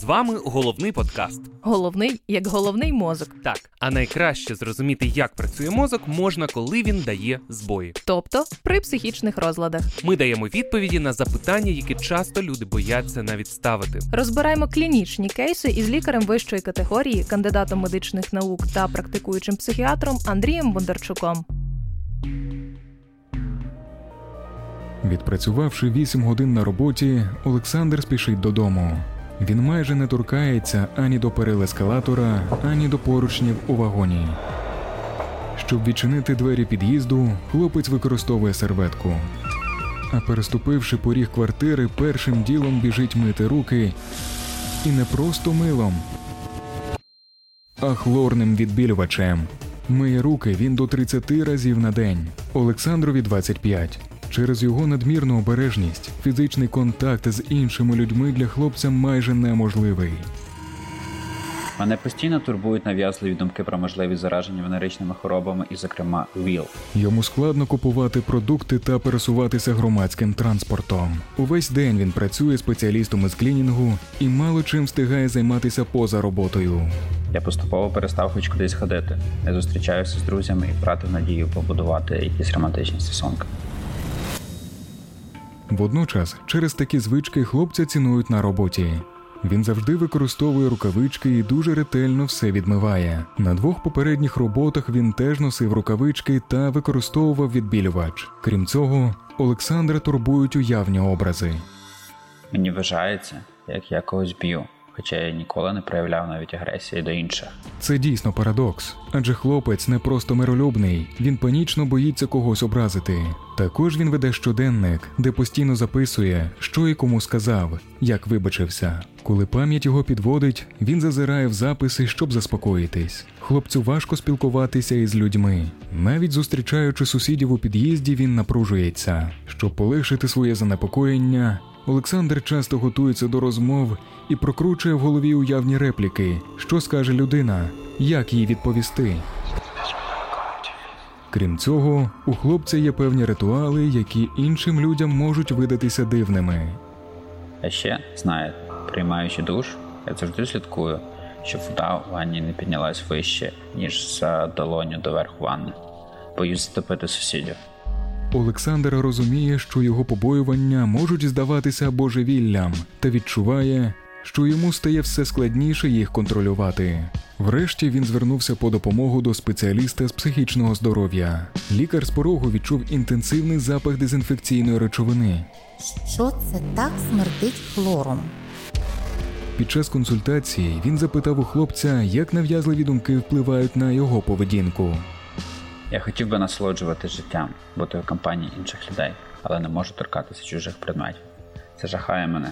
З вами головний подкаст. Головний як головний мозок. Так, а найкраще зрозуміти, як працює мозок, можна, коли він дає збої. Тобто при психічних розладах. Ми даємо відповіді на запитання, які часто люди бояться навіть ставити. Розбираємо клінічні кейси із лікарем вищої категорії, кандидатом медичних наук та практикуючим психіатром Андрієм Бондарчуком. Відпрацювавши 8 годин на роботі, Олександр спішить додому. Він майже не торкається ані до перил ескалатора, ані до поручнів у вагоні. Щоб відчинити двері під'їзду, хлопець використовує серветку. А переступивши поріг квартири, першим ділом біжить мити руки і не просто милом, а хлорним відбілювачем. Миє руки він до 30 разів на день. Олександрові 25. Через його надмірну обережність фізичний контакт з іншими людьми для хлопця майже неможливий. Мене постійно турбують нав'язливі думки про можливість зараження венеричними хворобами, і, зокрема, ВІЛ. Йому складно купувати продукти та пересуватися громадським транспортом. Увесь день він працює спеціалістом із клінінгу і мало чим встигає займатися поза роботою. Я поступово перестав хоч кудись ходити. Я зустрічаюся з друзями і втратив надію побудувати якісь романтичні стосунки. Водночас, через такі звички хлопця цінують на роботі. Він завжди використовує рукавички і дуже ретельно все відмиває. На двох попередніх роботах він теж носив рукавички та використовував відбілювач. Крім цього, Олександра турбують уявні образи. Мені вважається, як я когось б'ю, хоча я ніколи не проявляв навіть агресії до інших. Це дійсно парадокс, адже хлопець не просто миролюбний, він панічно боїться когось образити. Також він веде щоденник, де постійно записує, що і кому сказав, як вибачився. Коли пам'ять його підводить, він зазирає в записи, щоб заспокоїтись. Хлопцю важко спілкуватися із людьми. Навіть зустрічаючи сусідів у під'їзді, він напружується. Щоб полегшити своє занепокоєння, Олександр часто готується до розмов і прокручує в голові уявні репліки, що скаже людина, як їй відповісти. Крім цього, у хлопця є певні ритуали, які іншим людям можуть видатися дивними. А ще, знаєте, приймаючи душ, я завжди слідкую, щоб вода в ванні не піднялась вище, ніж за долоню до верху ванни. Боюсь затопити сусідів. Олександр розуміє, що його побоювання можуть здаватися божевіллям, та відчуває, що йому стає все складніше їх контролювати. Врешті він звернувся по допомогу до спеціаліста з психічного здоров'я. Лікар з порогу відчув інтенсивний запах дезінфекційної речовини. Що це так смердить хлором? Під час консультації він запитав у хлопця, як нав'язливі думки впливають на його поведінку. Я хотів би насолоджувати життям, бути в компанії інших людей, але не можу торкатися чужих предметів. Це жахає мене.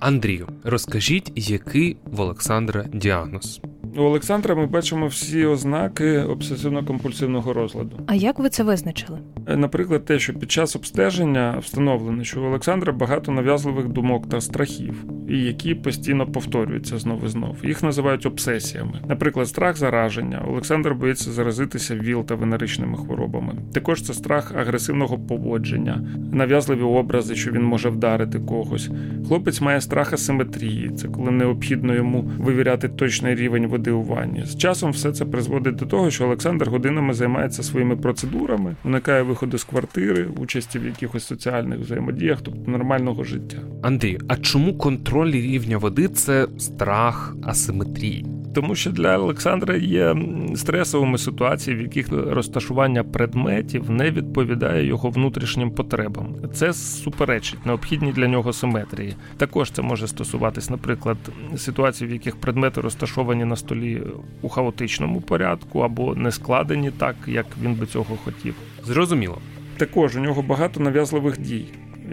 Андрію, розкажіть, який в Олександра діагноз? У Олександра ми бачимо всі ознаки обсесивно-компульсивного розладу. А як ви це визначили? Е, Наприклад, те, що під час обстеження встановлено, що у Олександра багато нав'язливих думок та страхів, і які постійно повторюються знов і знов. Їх називають обсесіями. Наприклад, страх зараження. Олександр боїться заразитися ВІЛ та венеричними хворобами. Також це страх агресивного поводження, нав'язливі образи, що він може вдарити когось. Хлопець має страх асиметрії. Це коли необхідно йому вивіряти точний рівень води у ванні. З часом все це призводить до того, що Олександр годинами займається своїми процедурами, уникає виходу з квартири, участі в якихось соціальних взаємодіях, тобто нормального життя. Андрію, а чому контроль рівня води це страх асиметрії? Тому що для Олександра є стресовими ситуації, в яких розташування предметів не відповідає його внутрішнім потребам. Це суперечить необхідній для нього симетрії. Також це може стосуватись, наприклад, ситуацій, в яких предмети розташовані на столі у хаотичному порядку або не складені так, як він би цього хотів. Зрозуміло. Також у нього багато нав'язливих дій,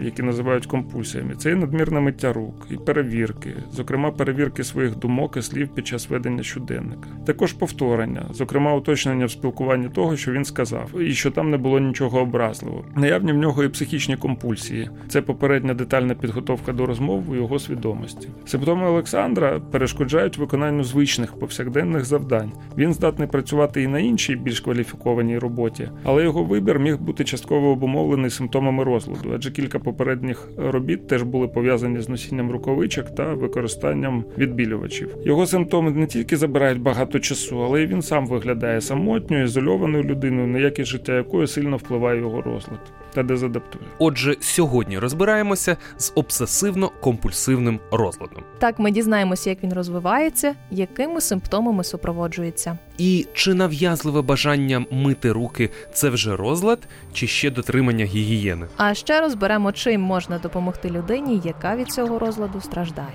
які називають компульсіями. Це і надмірне миття рук, і перевірки, зокрема перевірки своїх думок і слів під час ведення щоденника. Також повторення, зокрема уточнення в спілкуванні того, що він сказав, і що там не було нічого образливого. Наявні в нього і психічні компульсії. Це попередня детальна підготовка до розмов у його свідомості. Симптоми Олександра перешкоджають виконанню звичних повсякденних завдань. Він здатний працювати і на іншій більш кваліфікованій роботі, але його вибір міг бути частково обумовлений симптомами розладу, адже кілька попередніх робіт теж були пов'язані з носінням рукавичок та використанням відбілювачів. Його симптоми не тільки забирають багато часу, але й він сам виглядає самотньою, ізольованою людиною, на якість життя якої сильно впливає його розлад та дезадаптує. Отже, сьогодні розбираємося з обсесивно-компульсивним розладом. Так ми дізнаємося, як він розвивається, якими симптомами супроводжується. І чи нав'язливе бажання мити руки це вже розлад, чи ще дотримання гігієни? А ще розберемо, чим можна допомогти людині, яка від цього розладу страждає.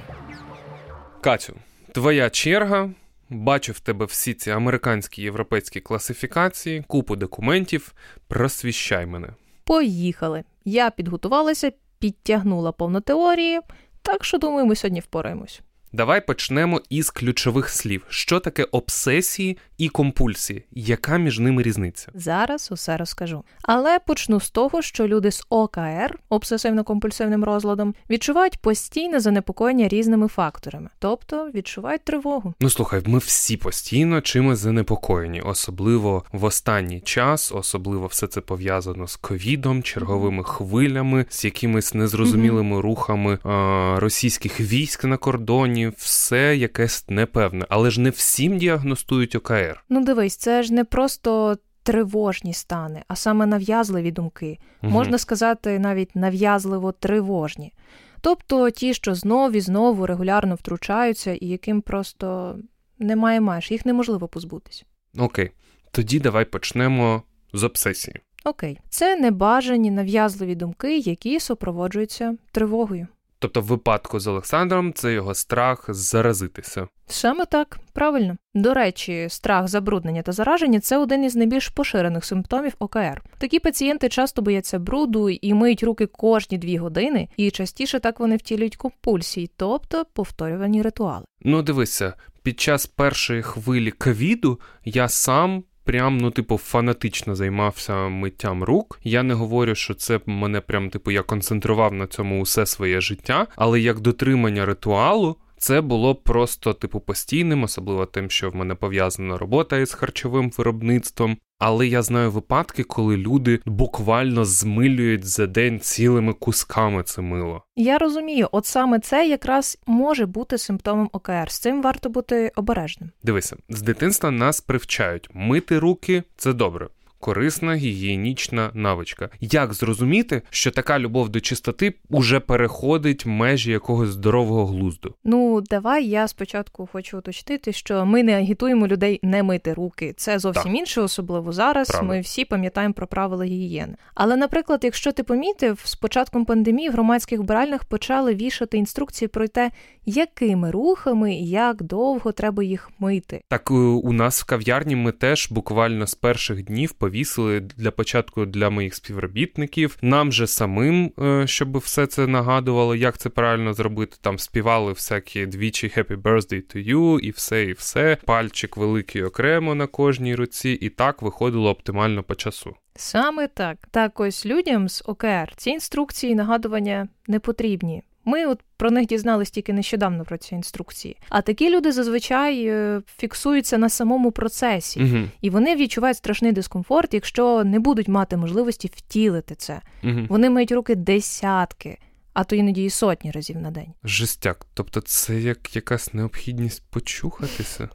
Катю, твоя черга. Бачу в тебе всі ці американські європейські класифікації, купу документів. Просвіщай мене. Поїхали. Я підготувалася, підтягнула повно теорії, так що думаю, ми сьогодні впораємось. Давай почнемо із ключових слів: що таке обсесії і компульсії? Яка між ними різниця? Зараз усе розкажу. Але почну з того, що люди з ОКР, обсесивно-компульсивним розладом, відчувають постійне занепокоєння різними факторами, тобто відчувають тривогу. Ну слухай, ми всі постійно чимось занепокоєні, особливо в останній час, особливо все це пов'язано з ковідом, черговими хвилями, з якимись незрозумілими рухами а, російських військ на кордоні, все якесь непевне, але ж не всім діагностують ОКР. Ну дивись, це ж не просто. Тривожні стани, а саме нав'язливі думки, Мгм. можна сказати, навіть нав'язливо тривожні. Тобто ті, що знов і знову регулярно втручаються, і яким просто немає меж, їх неможливо позбутись. Окей, тоді давай почнемо з обсесії. Окей, це небажані нав'язливі думки, які супроводжуються тривогою. Тобто, в випадку з Олександром це його страх заразитися. Саме так, правильно. До речі, страх забруднення та зараження це один із найбільш поширених симптомів ОКР. Такі пацієнти часто бояться бруду і миють руки кожні дві години, і частіше так вони втілюють компульсії, тобто повторювані ритуали. Ну, дивися, під час першої хвилі ковіду я сам. Прям, ну, типу, фанатично займався миттям рук. Я не говорю, що це мене прям, типу, я концентрував на цьому усе своє життя, але як дотримання ритуалу, це було просто, типу, постійним, особливо тим, що в мене пов'язана робота із харчовим виробництвом. Але я знаю випадки, коли люди буквально змилюють за день цілими кусками це мило. Я розумію, от саме це якраз може бути симптомом ОКР. З цим варто бути обережним. Дивися, з дитинства нас привчають мити руки це добре. Корисна гігієнічна навичка. Як зрозуміти, що така любов до чистоти уже переходить межі якогось здорового глузду? Ну, давай я спочатку хочу уточнити, що ми не агітуємо людей не мити руки. Це зовсім Так. інше, особливо зараз. Правда. Ми всі пам'ятаємо про правила гігієни. Але, наприклад, якщо ти помітив, з початком пандемії в громадських вбиральнях почали вішати інструкції про те, якими рухами і як довго треба їх мити. Так е, у нас в кав'ярні ми теж буквально з перших днів повісили для початку для моїх співробітників. Нам же самим, е, щоб все це нагадувало, як це правильно зробити. Там співали всякі двічі Happy Birthday to you і все, і все. Пальчик великий окремо на кожній руці, і так виходило оптимально по часу. Саме так. Так ось людям з ОКР ці інструкції нагадування не потрібні. Ми от про них дізнались тільки нещодавно про ці інструкції. А такі люди зазвичай е, фіксуються на самому процесі, Угу, і вони відчувають страшний дискомфорт, якщо не будуть мати можливості втілити це. угу. Вони миють руки десятки, а то іноді і сотні разів на день. Жестяк. Тобто це як якась необхідність почухатися.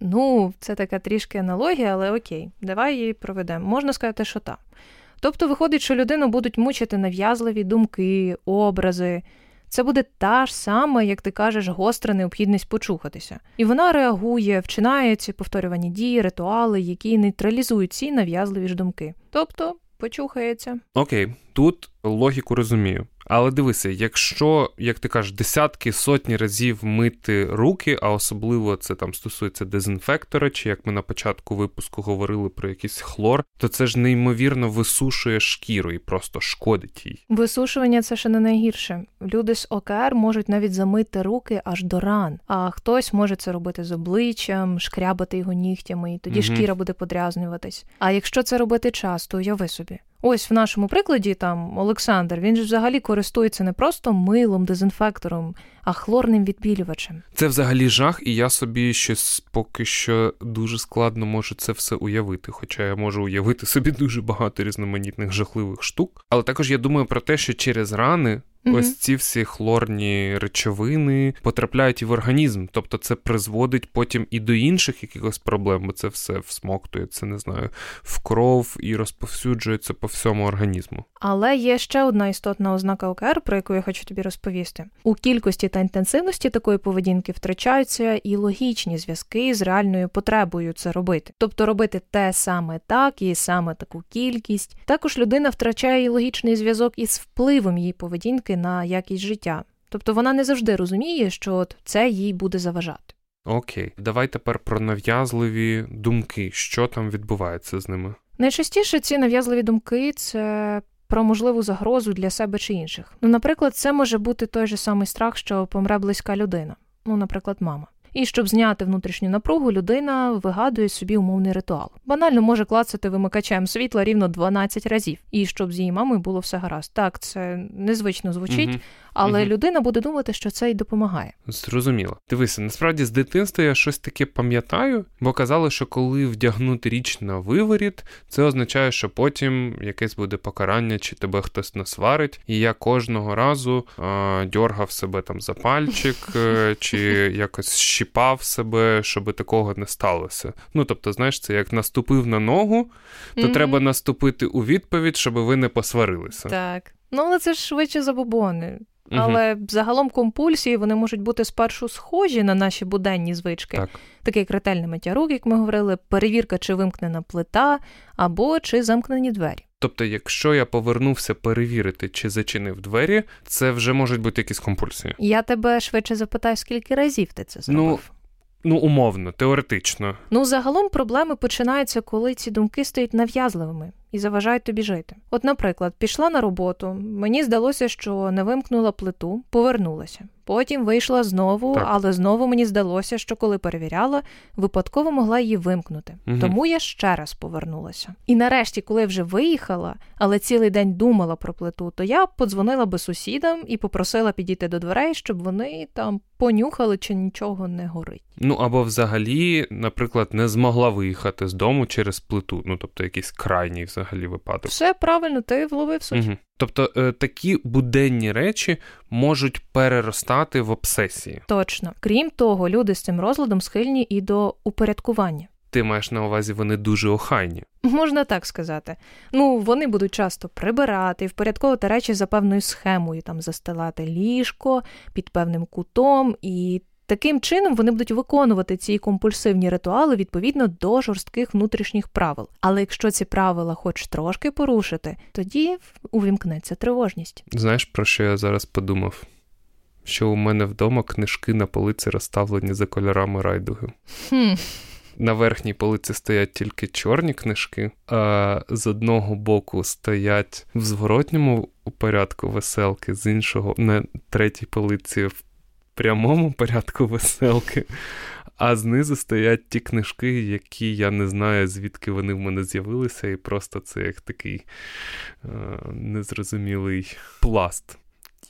Ну, це така трішки аналогія, але окей, давай її проведемо. Можна сказати, що так. Тобто виходить, що людину будуть мучити нав'язливі думки, образи. Це буде та ж сама, як ти кажеш, гостра необхідність почухатися. І вона реагує, вчинає ці повторювані дії, ритуали, які нейтралізують ці нав'язливі ж думки. Тобто почухається. Окей, тут логіку розумію. Але дивися, якщо, як ти кажеш, десятки сотні разів мити руки, а особливо це там стосується дезінфектора, чи як ми на початку випуску говорили про якийсь хлор, то це ж неймовірно висушує шкіру і просто шкодить їй. Висушування це ще не найгірше. Люди з ОКР можуть навіть замити руки аж до ран, а хтось може це робити з обличчям, шкрябати його нігтями, і тоді Мгм. шкіра буде подрязнюватись. А якщо це робити часто, уяви собі. Ось в нашому прикладі там Олександр, він ж взагалі користується не просто милом, дезінфектором, а хлорним відбілювачем. Це взагалі жах, і я собі щось поки що дуже складно можу це все уявити. Хоча я можу уявити собі дуже багато різноманітних жахливих штук. Але також я думаю про те, що через рани Мгм. Ось ці всі хлорні речовини потрапляють і в організм, тобто це призводить потім і до інших якихось проблем, бо це все всмоктується, не знаю, в кров і розповсюджується по всьому організму. Але є ще одна істотна ознака ОКР, про яку я хочу тобі розповісти. У кількості та інтенсивності такої поведінки втрачаються і логічні зв'язки з реальною потребою це робити. Тобто робити те саме так і саме таку кількість. Також людина втрачає і логічний зв'язок із впливом її поведінки на якість життя. Тобто вона не завжди розуміє, що от це їй буде заважати. Окей, давай тепер про нав'язливі думки, що там відбувається з ними. Найчастіше ці нав'язливі думки це про можливу загрозу для себе чи інших. Ну, наприклад, це може бути той же самий страх, що помре близька людина, ну, наприклад, мама. І щоб зняти внутрішню напругу, людина вигадує собі умовний ритуал. Банально може клацати вимикачем світла рівно 12 разів, і щоб з її мамою було все гаразд. Так, це незвично звучить, Мгм. але Мгм. людина буде думати, що це й допомагає. Зрозуміло. Дивися, насправді з дитинства я щось таке пам'ятаю, бо казали, що коли вдягнути річ на виворіт, це означає, що потім якесь буде покарання, чи тебе хтось насварить. І я кожного разу а, дьоргав себе там за пальчик, е, чи якось щіпав себе, щоб такого не сталося. Ну тобто, знаєш, це як наступив на ногу, то Мгм. треба наступити у відповідь, щоб ви не посварилися. Так. Ну, але це ж швидше забобони. Але загалом компульсії вони можуть бути спершу схожі на наші буденні звички, Так. таке як ретельне миття рук, як ми говорили, перевірка, чи вимкнена плита, або чи замкнені двері. Тобто, якщо я повернувся перевірити, чи зачинив двері, це вже можуть бути якісь компульсії. Я тебе швидше запитаю, скільки разів ти це зробив. Ну, умовно, теоретично. Ну, загалом проблеми починаються, коли ці думки стають нав'язливими і заважають тобі жити. От, наприклад, пішла на роботу, мені здалося, що не вимкнула плиту, повернулася. Потім вийшла знову, Так. але знову мені здалося, що коли перевіряла, випадково могла її вимкнути. Мгм. Тому я ще раз повернулася. І нарешті, коли вже виїхала, але цілий день думала про плиту, то я подзвонила би сусідам і попросила підійти до дверей, щоб вони там понюхали, чи нічого не горить. Ну або взагалі, наприклад, не змогла виїхати з дому через плиту. Ну тобто якийсь крайній взагалі випадок. Все правильно, ти вловив суть. Угу. Тобто е, такі буденні речі можуть переростати в обсесії. Точно. Крім того, люди з цим розладом схильні і до упорядкування. Ти маєш на увазі, вони дуже охайні. Можна так сказати. Ну, вони будуть часто прибирати впорядковувати речі за певною схемою, там застилати ліжко під певним кутом, і таким чином вони будуть виконувати ці компульсивні ритуали відповідно до жорстких внутрішніх правил. Але якщо ці правила хоч трошки порушити, тоді увімкнеться тривожність. Знаєш, про що я зараз подумав? Що у мене вдома книжки на полиці розставлені за кольорами райдуги. Хм. На верхній полиці стоять тільки чорні книжки, а з одного боку стоять в зворотньому порядку веселки, з іншого на третій полиці в прямому порядку веселки. А знизу стоять ті книжки, які я не знаю, звідки вони в мене з'явилися, і просто це як такий е, незрозумілий пласт.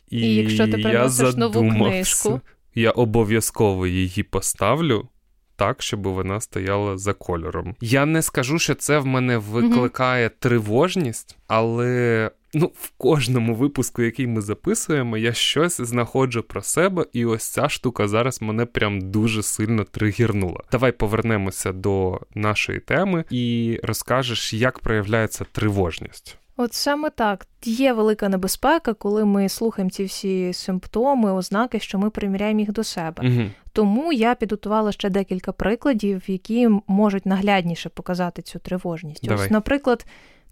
І якщо ти приносиш нову книжку? Я обов'язково її поставлю так, щоб вона стояла за кольором. Я не скажу, що це в мене викликає тривожність, але. Ну, в кожному випуску, який ми записуємо, я щось знаходжу про себе, і ось ця штука зараз мене прям дуже сильно тригірнула. Давай повернемося до нашої теми і розкажеш, як проявляється тривожність. От саме так. Є велика небезпека, коли ми слухаємо ці всі симптоми, ознаки, що ми приміряємо їх до себе. Угу. Тому я підготувала ще декілька прикладів, які можуть наглядніше показати цю тривожність. Давай. Ось, наприклад,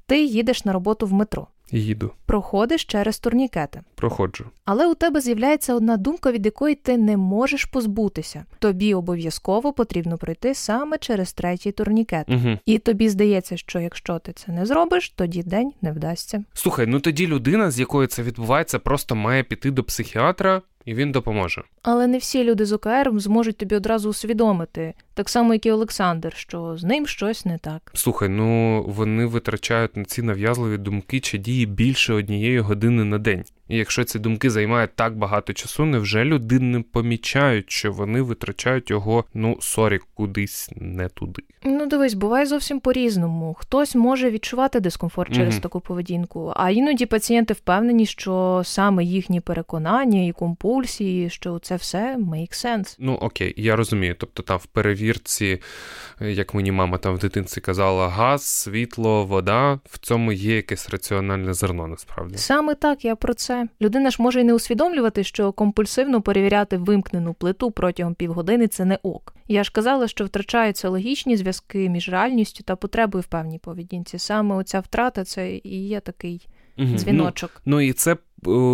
ти їдеш на роботу в метро, Їду, проходиш через турнікети. проходжу. Але у тебе з'являється одна думка, від якої ти не можеш позбутися. Тобі обов'язково потрібно пройти саме через третій турнікет. Угу. І тобі здається, що якщо ти це не зробиш, тоді день не вдасться. Слухай, ну тоді людина, з якою це відбувається, просто має піти до психіатра, і він допоможе. Але не всі люди з ОКР зможуть тобі одразу усвідомити. так само, як і Олександр, що з ним щось не так. Слухай, ну вони витрачають на ці нав'язливі думки чи дії більше однієї години на день. І якщо ці думки займають так багато часу, невже люди не помічають, що вони витрачають його, ну сорі, кудись не туди? Ну, дивись, буває зовсім по-різному. Хтось може відчувати дискомфорт через Мгм. таку поведінку, а іноді пацієнти впевнені, що саме їхні переконання і компульсії, що це все make sense. Ну окей, я розумію. Тобто там в перевірці, як мені мама там в дитинці казала, газ, світло, вода, в цьому є якесь раціональне зерно, насправді. Саме так я про це. Людина ж може й не усвідомлювати, що компульсивно перевіряти вимкнену плиту протягом півгодини це не ок. Я ж казала, що втрачаються логічні зв'язки між реальністю та потребою в певній поведінці. Саме оця втрата це і є такий Ну, дзвіночок. Ну і це е,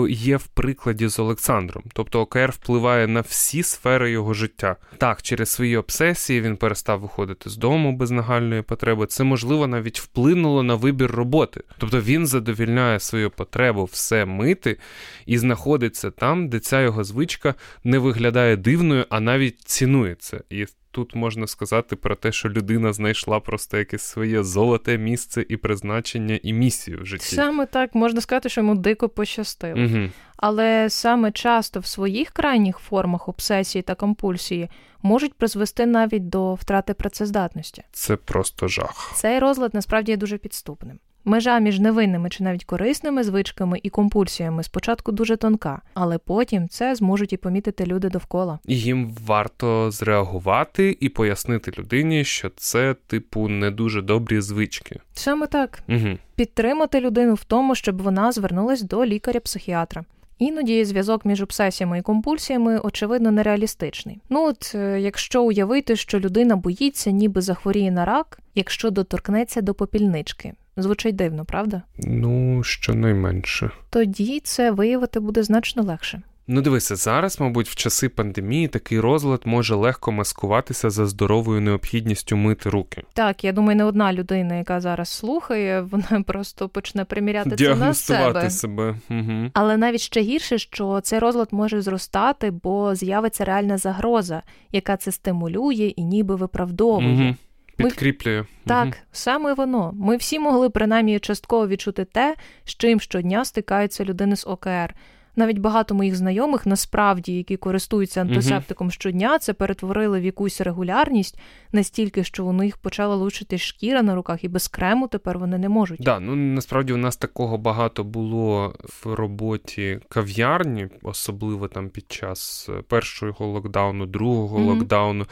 є в прикладі з Олександром. Тобто ОКР впливає на всі сфери його життя. Так, через свої обсесії він перестав виходити з дому без нагальної потреби. Це можливо навіть вплинуло на вибір роботи. Тобто він задовільняє свою потребу все мити і знаходиться там, де ця його звичка не виглядає дивною, а навіть цінується. І Тут можна сказати про те, що людина знайшла просто якесь своє золоте місце і призначення, і місію в житті. Саме так можна сказати, що йому дико пощастило. Угу. Але саме часто в своїх крайніх формах обсесії та компульсії можуть призвести навіть до втрати працездатності. Це просто жах. Цей розлад насправді є дуже підступним. Межа між невинними чи навіть корисними звичками і компульсіями спочатку дуже тонка, але потім це зможуть і помітити люди довкола. Їм варто зреагувати і пояснити людині, що це, типу, не дуже добрі звички. Саме так Угу. підтримати людину в тому, щоб вона звернулась до лікаря-психіатра. Іноді зв'язок між обсесіями і компульсіями, очевидно, нереалістичний. Ну от е, якщо уявити, що людина боїться, ніби захворіє на рак, якщо доторкнеться до попільнички. Звучить дивно, правда? Ну, щонайменше. Тоді це виявити буде значно легше. Ну, дивися, зараз, мабуть, в часи пандемії такий розлад може легко маскуватися за здоровою необхідністю мити руки. Так, я думаю, не одна людина, яка зараз слухає, вона просто почне приміряти це на себе. себе. Угу. Але навіть ще гірше, що цей розлад може зростати, бо з'явиться реальна загроза, яка це стимулює і ніби виправдовує. Угу. Підкріплює. Так, угу. саме воно. Ми всі могли принаймні частково відчути те, з чим щодня стикаються людини з ОКР. Навіть багато моїх знайомих, насправді, які користуються антисептиком щодня, це перетворили в якусь регулярність настільки, що у них почала лучити шкіра на руках, і без крему тепер вони не можуть. Да, ну насправді у нас такого багато було в роботі кав'ярні, особливо там під час е, першого локдауну, другого Мгм. локдауну.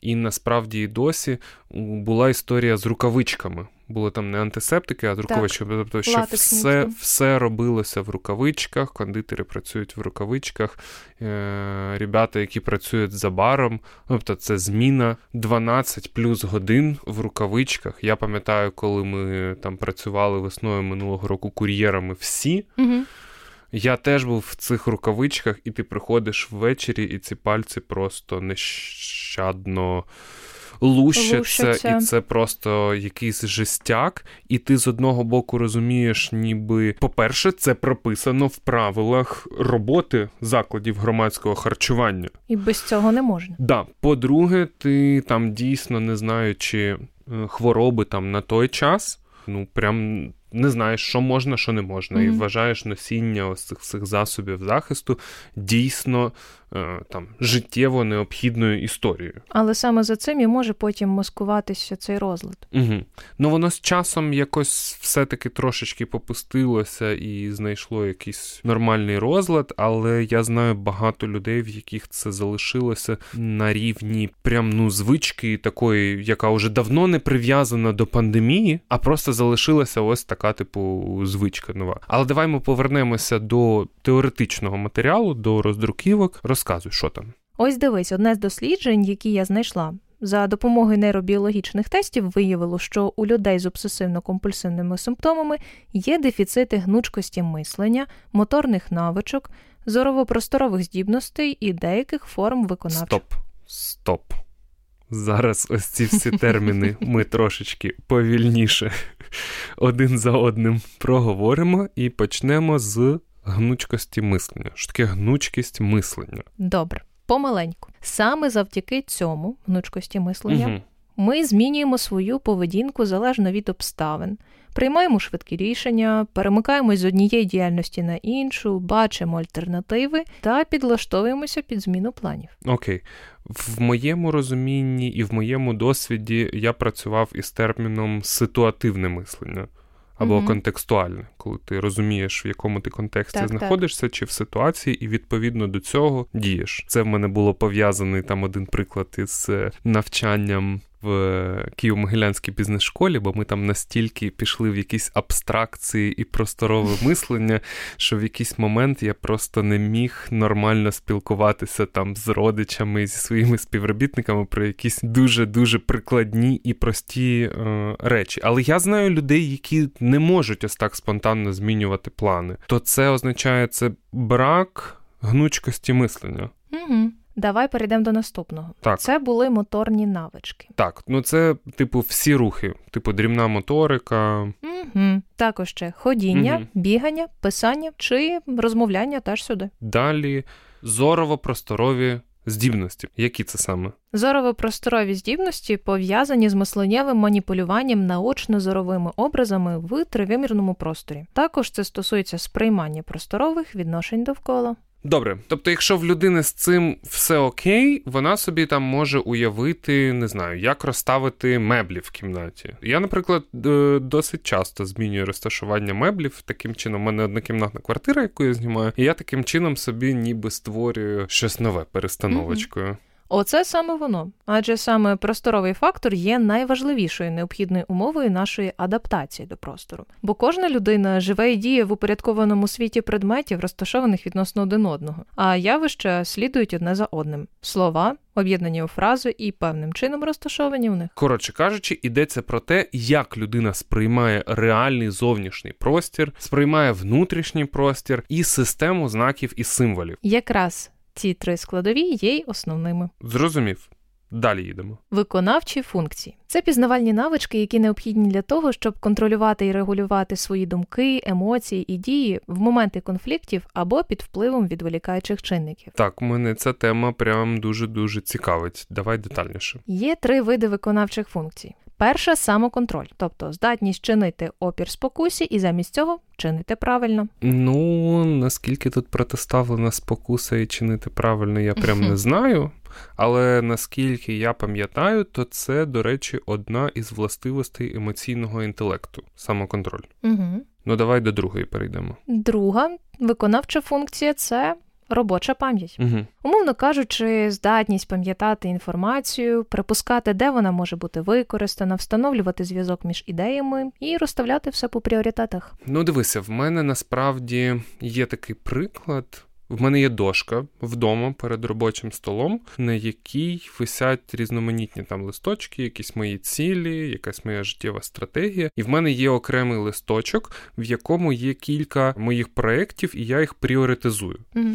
І насправді і досі була історія з рукавичками. Були там не антисептики, а з рукавичками. Тобто, що латексні все, все робилося в рукавичках, кондитери працюють в рукавичках, е- ребята, які працюють за баром, тобто це зміна 12 плюс годин в рукавичках. Я пам'ятаю, коли ми там працювали весною минулого року кур'єрами всі. Угу. Я теж був в цих рукавичках, і ти приходиш ввечері, і ці пальці просто нещадно лущаться, Лущаться. і це просто якийсь жестяк. І ти з одного боку розумієш, ніби, по-перше, це прописано в правилах роботи закладів громадського харчування. І без цього не можна. Да, по-друге, ти там дійсно не знаючи е, хвороби там на той час, ну прям не знаєш, що можна, що не можна, і вважаєш носіння ось цих всіх засобів захисту дійсно там життєво необхідною історією. Але саме за цим і може потім маскуватися цей розлад. Угу. Ну воно з часом якось все-таки трошечки попустилося і знайшло якийсь нормальний розлад, але я знаю багато людей, в яких це залишилося на рівні прям ну звички такої, яка вже давно не прив'язана до пандемії, а просто залишилася ось така, типу, звичка нова. Але давай ми повернемося до теоретичного матеріалу, до роздруківок. Розказуй, що там. Ось дивись, одне з досліджень, які я знайшла. За допомогою нейробіологічних тестів виявило, що у людей з обсесивно-компульсивними симптомами є дефіцити гнучкості мислення, моторних навичок, зорово-просторових здібностей і деяких форм виконавчих. Стоп, стоп. Зараз ось ці всі терміни ми трошечки повільніше один за одним проговоримо і почнемо з гнучкості мислення. Що таке гнучкість мислення? Добре, помаленьку. Саме завдяки цьому гнучкості мислення Угу. ми змінюємо свою поведінку залежно від обставин, приймаємо швидкі рішення, перемикаємось з однієї діяльності на іншу, бачимо альтернативи та підлаштовуємося під зміну планів. Окей. В моєму розумінні і в моєму досвіді я працював із терміном ситуативне мислення. Або Мгм. контекстуальне, коли ти розумієш, в якому ти контексті Так, так. знаходишся, чи в ситуації, і відповідно до цього дієш. Це в мене було пов'язаний там один приклад із е, навчанням в Києво-Могилянській бізнес-школі, бо ми там настільки пішли в якісь абстракції і просторове мислення, що в якийсь момент я просто не міг нормально спілкуватися там з родичами, зі своїми співробітниками про якісь дуже-дуже прикладні і прості е, речі. Але я знаю людей, які не можуть ось так спонтанно змінювати плани. То це означає це брак гнучкості мислення. Угу. Давай перейдемо до наступного. Так. Це були моторні навички. Так, ну це типу всі рухи, типу дрібна моторика. Угу. Також ще ходіння, Мгм. бігання, писання чи розмовляння теж сюди. Далі зорово-просторові здібності. Які це саме? Зорово-просторові здібності пов'язані з мисленнєвим маніпулюванням наочно-зоровими образами в тривимірному просторі. Також це стосується сприймання просторових відношень довкола. Добре, тобто, якщо в людини з цим все окей, вона собі там може уявити, не знаю, як розставити меблі в кімнаті. Я, наприклад, е, досить часто змінюю розташування меблів. Таким чином, у мене однокімнатна квартира, яку я знімаю, і я таким чином собі ніби створюю щось нове перестановочкою. Оце саме воно, адже саме просторовий фактор є найважливішою необхідною умовою нашої адаптації до простору. Бо кожна людина живе і діє в упорядкованому світі предметів, розташованих відносно один одного, а явища слідують одне за одним. Слова, об'єднані у фрази і певним чином розташовані в них. Коротше кажучи, йдеться про те, як людина сприймає реальний зовнішній простір, сприймає внутрішній простір і систему знаків і символів. Якраз ці три складові є й основними. Зрозумів. Далі їдемо. Виконавчі функції це пізнавальні навички, які необхідні для того, щоб контролювати і регулювати свої думки, емоції і дії в моменти конфліктів або під впливом відволікаючих чинників. Так, мене ця тема прям дуже дуже цікавить. Давай детальніше. Є три види виконавчих функцій. Перша самоконтроль, тобто здатність чинити опір спокусі і замість цього чинити правильно. Ну наскільки тут протиставлена спокуса і чинити правильно, я прям не знаю. Але наскільки я пам'ятаю, то це, до речі, одна із властивостей емоційного інтелекту самоконтроль. Угу. Ну давай до другої перейдемо. Друга виконавча функція це робоча пам'ять. Угу. Умовно кажучи, здатність пам'ятати інформацію, припускати, де вона може бути використана, встановлювати зв'язок між ідеями і розставляти все по пріоритетах. Ну, дивися, в мене насправді є такий приклад. В мене є дошка вдома перед робочим столом, на якій висять різноманітні там листочки, якісь мої цілі, якась моя життєва стратегія. І в мене є окремий листочок, в якому є кілька моїх проєктів, і я їх пріоритизую. Угу.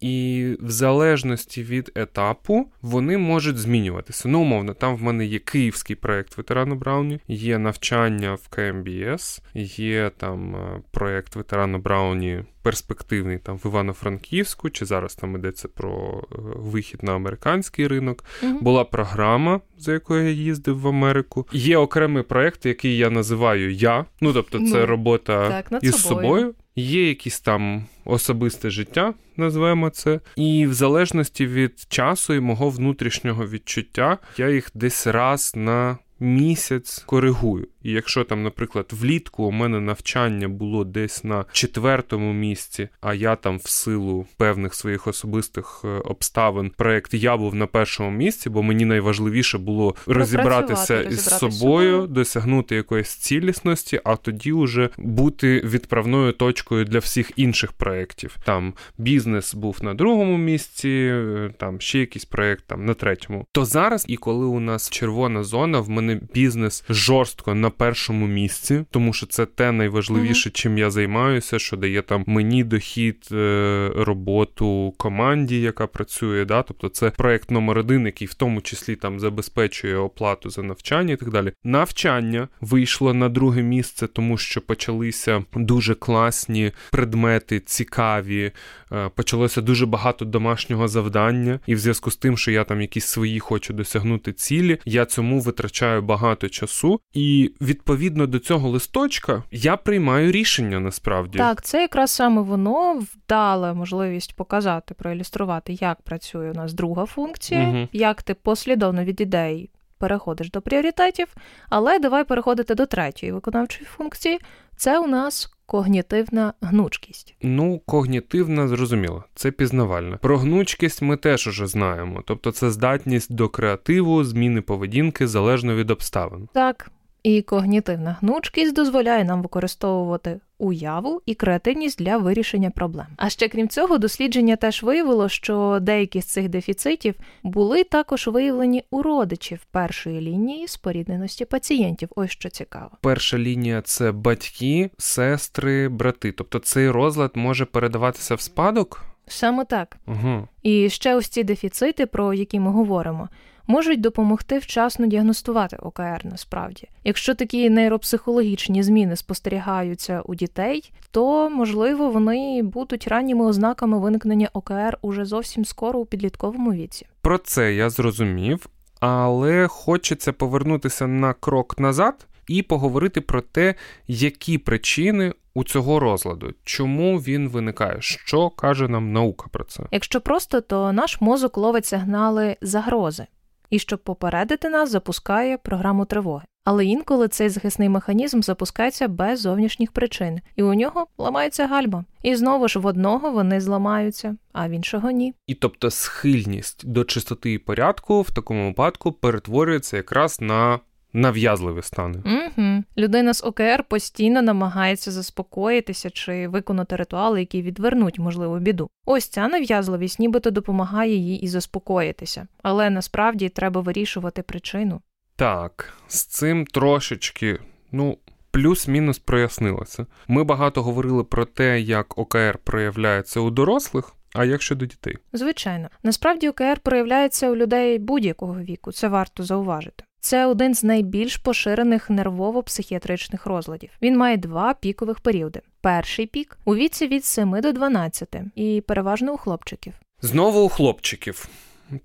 І в залежності від етапу вони можуть змінюватися. Ну, умовно, там в мене є київський проєкт ветерану Брауні, є навчання в КМБС, є там е, проєкт ветерану Брауні перспективний там в Івано-Франківську, чи зараз там йдеться про е, вихід на американський ринок. Угу. Була програма, за якою я їздив в Америку. Є окремий проєкт, який я називаю Я. Ну тобто, це Ну, робота так, із собою. собою. Є якісь там особисте життя, назвемо це, і в залежності від часу і мого внутрішнього відчуття, я їх десь раз на місяць коригую. І якщо там, наприклад, влітку у мене навчання було десь на четвертому місці, а я там в силу певних своїх особистих е, обставин проект я був на першому місці, бо мені найважливіше було розібратися із собою, собою. досягнути якоїсь цілісності, а тоді вже бути відправною точкою для всіх інших проєктів. Там бізнес був на другому місці, е, там ще якийсь проєкт там на третьому. То зараз, і коли у нас червона зона, в мене мене бізнес жорстко на першому місці, тому що це те найважливіше, mm-hmm. чим я займаюся, що дає там мені дохід, е, роботу команді, яка працює. Да? Тобто це проект номер один, який в тому числі там забезпечує оплату за навчання і так далі. Навчання вийшло на друге місце, тому що почалися дуже класні предмети, цікаві. Е, почалося дуже багато домашнього завдання, і в зв'язку з тим, що я там якісь свої хочу досягнути цілі, я цьому витрачаю багато часу, і відповідно до цього листочка я приймаю рішення насправді. Так, це якраз саме воно вдала можливість показати, проілюструвати, як працює у нас друга функція, угу. як ти послідовно від ідей переходиш до пріоритетів, але давай переходити до третьої виконавчої функції. Це у нас когнітивна гнучкість. Ну, когнітивна, зрозуміло, це пізнавальна. Про гнучкість ми теж уже знаємо, тобто це здатність до креативу, зміни поведінки залежно від обставин. Так. І когнітивна гнучкість дозволяє нам використовувати уяву і креативність для вирішення проблем. А ще крім цього, дослідження теж виявило, що деякі з цих дефіцитів були також виявлені у родичів першої лінії спорідненості пацієнтів. Ось що цікаво. Перша лінія це батьки, сестри, брати. Тобто цей розлад може передаватися в спадок. Саме так. Угу. І ще ось ці дефіцити, про які ми говоримо можуть допомогти вчасно діагностувати ОКР насправді. Якщо такі нейропсихологічні зміни спостерігаються у дітей, то можливо вони будуть ранніми ознаками виникнення ОКР уже зовсім скоро у підлітковому віці. Про це я зрозумів, але хочеться повернутися на крок назад. І поговорити про те, які причини у цього розладу, чому він виникає, що каже нам наука про це. Якщо просто, то наш мозок ловить сигнали загрози, і щоб попередити нас, запускає програму тривоги. Але інколи цей захисний механізм запускається без зовнішніх причин, і у нього ламається гальма. І знову ж в одного вони зламаються, а в іншого ні. І тобто схильність до чистоти і порядку в такому випадку перетворюється якраз на нав'язливі стани. Угу. Людина з ОКР постійно намагається заспокоїтися чи виконати ритуали, які відвернуть можливу біду. Ось ця нав'язливість нібито допомагає їй і заспокоїтися, але насправді треба вирішувати причину. Так, з цим трошечки, ну. Плюс-мінус прояснилося. Ми багато говорили про те, як ОКР проявляється у дорослих, а як щодо дітей? Звичайно, насправді ОКР проявляється у людей будь-якого віку, це варто зауважити. Це один з найбільш поширених нервово-психіатричних розладів. Він має два пікових періоди. Перший пік у віці від 7 до 12 і переважно у хлопчиків. Знову у хлопчиків.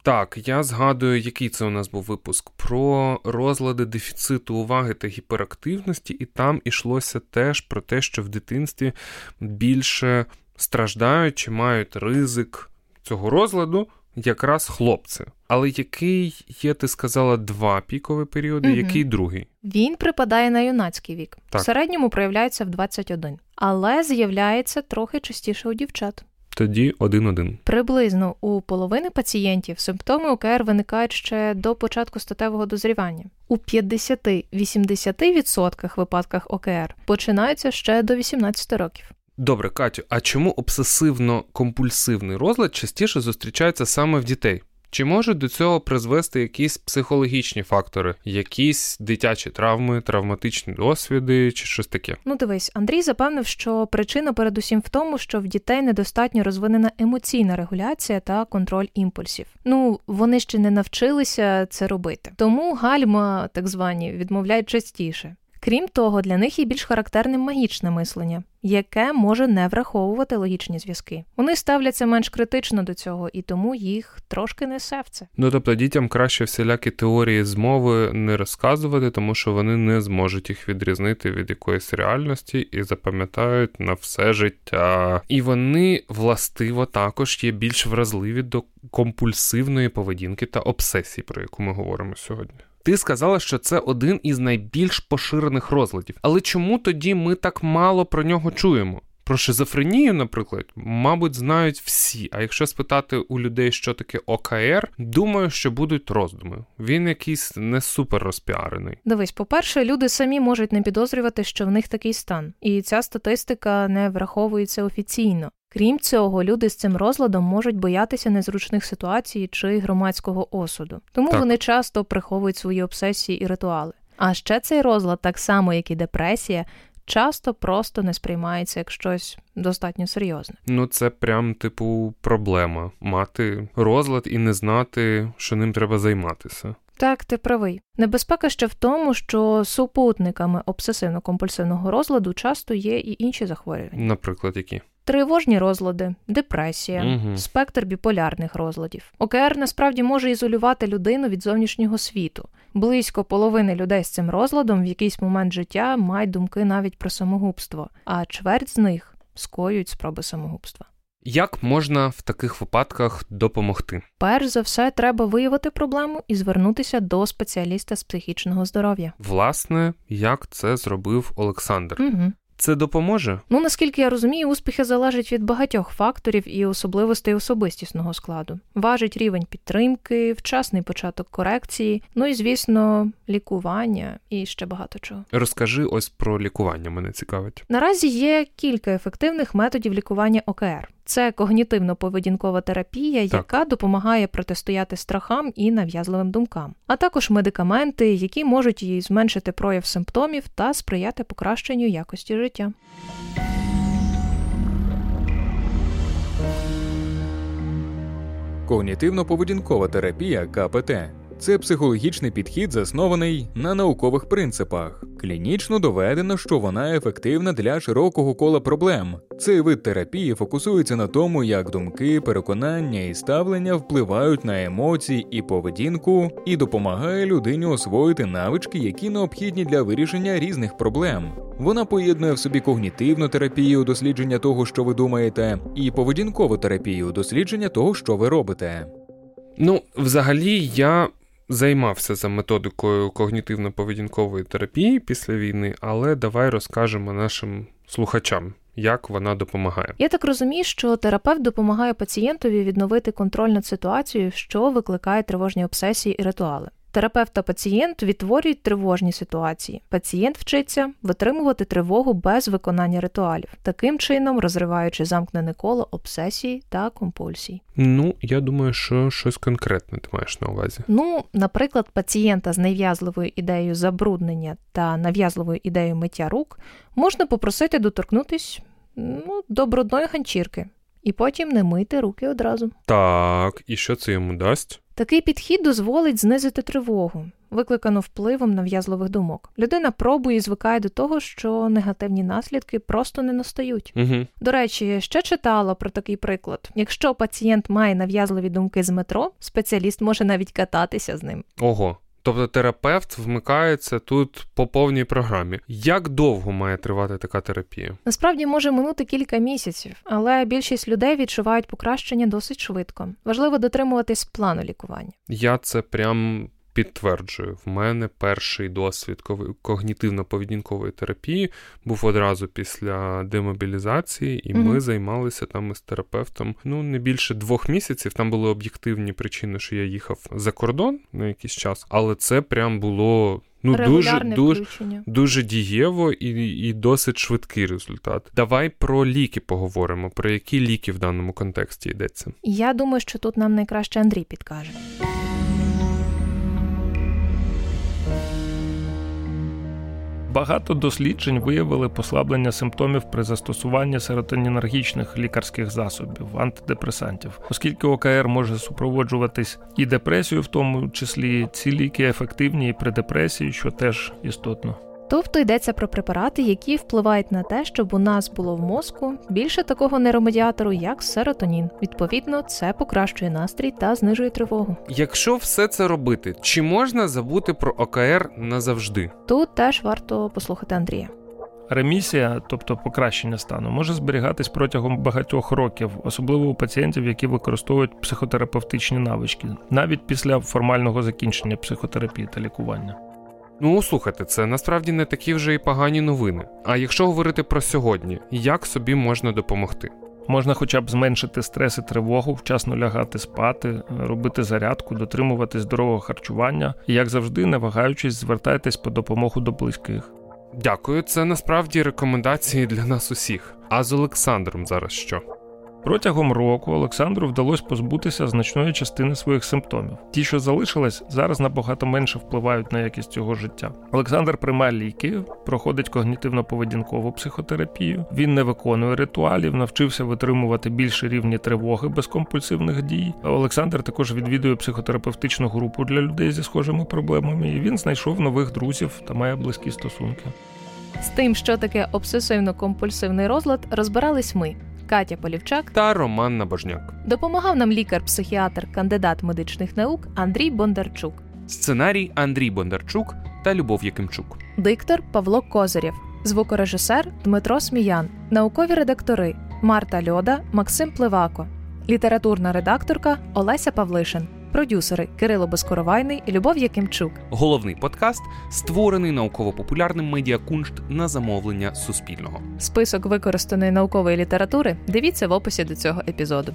Так, я згадую, який це у нас був випуск про розлади дефіциту уваги та гіперактивності, і там ішлося теж про те, що в дитинстві більше страждають чи мають ризик цього розладу якраз хлопці. Але який є, ти сказала, два пікові періоди, угу. який другий? Він припадає на юнацький вік. Так. В середньому проявляється в 21, але з'являється трохи частіше у дівчат. Тоді один-один. Приблизно у половини пацієнтів симптоми ОКР виникають ще до початку статевого дозрівання. У 50-80% випадках ОКР починаються ще до 18 років. Добре, Катю, а чому обсесивно-компульсивний розлад частіше зустрічається саме в дітей? Чи можуть до цього призвести якісь психологічні фактори, якісь дитячі травми, травматичні досвіди чи щось таке? Ну дивись, Андрій запевнив, що причина передусім в тому, що в дітей недостатньо розвинена емоційна регуляція та контроль імпульсів. Ну вони ще не навчилися це робити, тому гальма, так звані, відмовляють частіше. Крім того, для них є більш характерним магічне мислення, яке може не враховувати логічні зв'язки. Вони ставляться менш критично до цього, і тому їх трошки несе в це. Ну тобто дітям краще всілякі теорії змови не розказувати, тому що вони не зможуть їх відрізнити від якоїсь реальності і запам'ятають на все життя. І вони властиво також є більш вразливі до компульсивної поведінки та обсесій, про яку ми говоримо сьогодні. Ти сказала, що це один із найбільш поширених розладів. Але чому тоді ми так мало про нього чуємо? Про шизофренію, наприклад, мабуть, знають всі. А якщо спитати у людей, що таке ОКР, думаю, що будуть роздуми. Він якийсь не супер розпіарений. Дивись, по-перше, люди самі можуть не підозрювати, що в них такий стан, і ця статистика не враховується офіційно. Крім цього, люди з цим розладом можуть боятися незручних ситуацій чи громадського осуду, тому Так. вони часто приховують свої обсесії і ритуали. А ще цей розлад, так само як і депресія, часто просто не сприймається як щось достатньо серйозне. Ну, це прям, типу, проблема мати розлад і не знати, що ним треба займатися. Так, ти правий. Небезпека ще в тому, що супутниками обсесивно-компульсивного розладу часто є і інші захворювання. Наприклад, які. Тривожні розлади, депресія, Мгм. спектр біполярних розладів. ОКР насправді може ізолювати людину від зовнішнього світу. Близько половини людей з цим розладом в якийсь момент життя мають думки навіть про самогубство, а чверть з них скоюють спроби самогубства. Як можна в таких випадках допомогти? Перш за все, треба виявити проблему і звернутися до спеціаліста з психічного здоров'я. Власне, як це зробив Олександр? Угу. Це допоможе? Ну наскільки я розумію, успіхи залежать від багатьох факторів і особливостей особистісного складу. Важить рівень підтримки, вчасний початок корекції, ну і звісно, лікування і ще багато чого. Розкажи ось про лікування, мене цікавить. Наразі є кілька ефективних методів лікування ОКР. Це когнітивно-поведінкова терапія, Так. яка допомагає протистояти страхам і нав'язливим думкам, а також медикаменти, які можуть їй зменшити прояв симптомів та сприяти покращенню якості життя. Когнітивно-поведінкова терапія КПТ це психологічний підхід, заснований на наукових принципах. Клінічно доведено, що вона ефективна для широкого кола проблем. Цей вид терапії фокусується на тому, як думки, переконання і ставлення впливають на емоції і поведінку, і допомагає людині освоїти навички, які необхідні для вирішення різних проблем. Вона поєднує в собі когнітивну терапію, дослідження того, що ви думаєте, і поведінкову терапію, дослідження того, що ви робите. Ну, взагалі, я займався за методикою когнітивно-поведінкової терапії після війни, але давай розкажемо нашим слухачам, як вона допомагає. Я так розумію, що терапевт допомагає пацієнтові відновити контроль над ситуацією, що викликає тривожні обсесії і ритуали. Терапевт та пацієнт відтворюють тривожні ситуації. Пацієнт вчиться витримувати тривогу без виконання ритуалів, таким чином розриваючи замкнене коло обсесій та компульсій. Ну, я думаю, що щось конкретне ти маєш на увазі. Ну, наприклад, пацієнта з нав'язливою ідеєю забруднення та нав'язливою ідеєю миття рук можна попросити доторкнутись ну, до брудної ганчірки і потім не мити руки одразу. Так, і що це йому дасть? Такий підхід дозволить знизити тривогу, викликану впливом нав'язливих думок. Людина пробує і звикає до того, що негативні наслідки просто не настають. Угу. До речі, ще читала про такий приклад. Якщо пацієнт має нав'язливі думки з метро, спеціаліст може навіть кататися з ним. Ого. Тобто терапевт вмикається тут по повній програмі. Як довго має тривати така терапія? Насправді може минути кілька місяців, але більшість людей відчувають покращення досить швидко. Важливо дотримуватись плану лікування. Я це прям підтверджую. В мене перший досвід когнітивно-поведінкової терапії був одразу після демобілізації, і ми займалися там із терапевтом ну не більше двох місяців. Там були об'єктивні причини, що я їхав за кордон на якийсь час, але це прям було ну дуже Регулярне дуже. включення. Дуже дієво і, і досить швидкий результат. Давай про ліки поговоримо. Про які ліки в даному контексті йдеться? Я думаю, що тут нам найкраще Андрій підкаже. Багато досліджень виявили послаблення симптомів при застосуванні серотонінергічних лікарських засобів, антидепресантів, оскільки ОКР може супроводжуватись і депресією, в тому числі ці ліки ефективні і при депресії, що теж істотно. Тобто йдеться про препарати, які впливають на те, щоб у нас було в мозку більше такого нейромедіатору, як серотонін. Відповідно, це покращує настрій та знижує тривогу. Якщо все це робити, чи можна забути про ОКР назавжди? Тут теж варто послухати Андрія. Ремісія, тобто покращення стану, може зберігатись протягом багатьох років, особливо у пацієнтів, які використовують психотерапевтичні навички, навіть після формального закінчення психотерапії та лікування. Ну, слухайте, це насправді не такі вже і погані новини. А якщо говорити про сьогодні, як собі можна допомогти? Можна хоча б зменшити стрес і тривогу, вчасно лягати спати, робити зарядку, дотримувати здорового харчування і, як завжди, не вагаючись, звертайтесь по допомогу до близьких. Дякую, це насправді рекомендації для нас усіх. А з Олександром зараз що? Протягом року Олександру вдалося позбутися значної частини своїх симптомів. Ті, що залишились, зараз набагато менше впливають на якість його життя. Олександр приймає ліки, проходить когнітивно-поведінкову психотерапію. Він не виконує ритуалів, навчився витримувати більші рівні тривоги без компульсивних дій. Олександр також відвідує психотерапевтичну групу для людей зі схожими проблемами. і Він знайшов нових друзів та має близькі стосунки. З тим, що таке обсесивно-компульсивний розлад, розбирались ми. Катя Полівчак та Роман Набожняк. Допомагав нам лікар-психіатр, кандидат медичних наук Андрій Бондарчук. Сценарій Андрій Бондарчук та Любов Якимчук. Диктор Павло Козирєв. Звукорежисер Дмитро Сміян. Наукові редактори Марта Льода, Максим Пливако. Літературна редакторка Олеся Павлишин. Продюсери Кирило Безкоровайний і Любов Якимчук. Головний подкаст створений науково-популярним медіакуншт на замовлення Суспільного. Список використаної наукової літератури дивіться в описі до цього епізоду.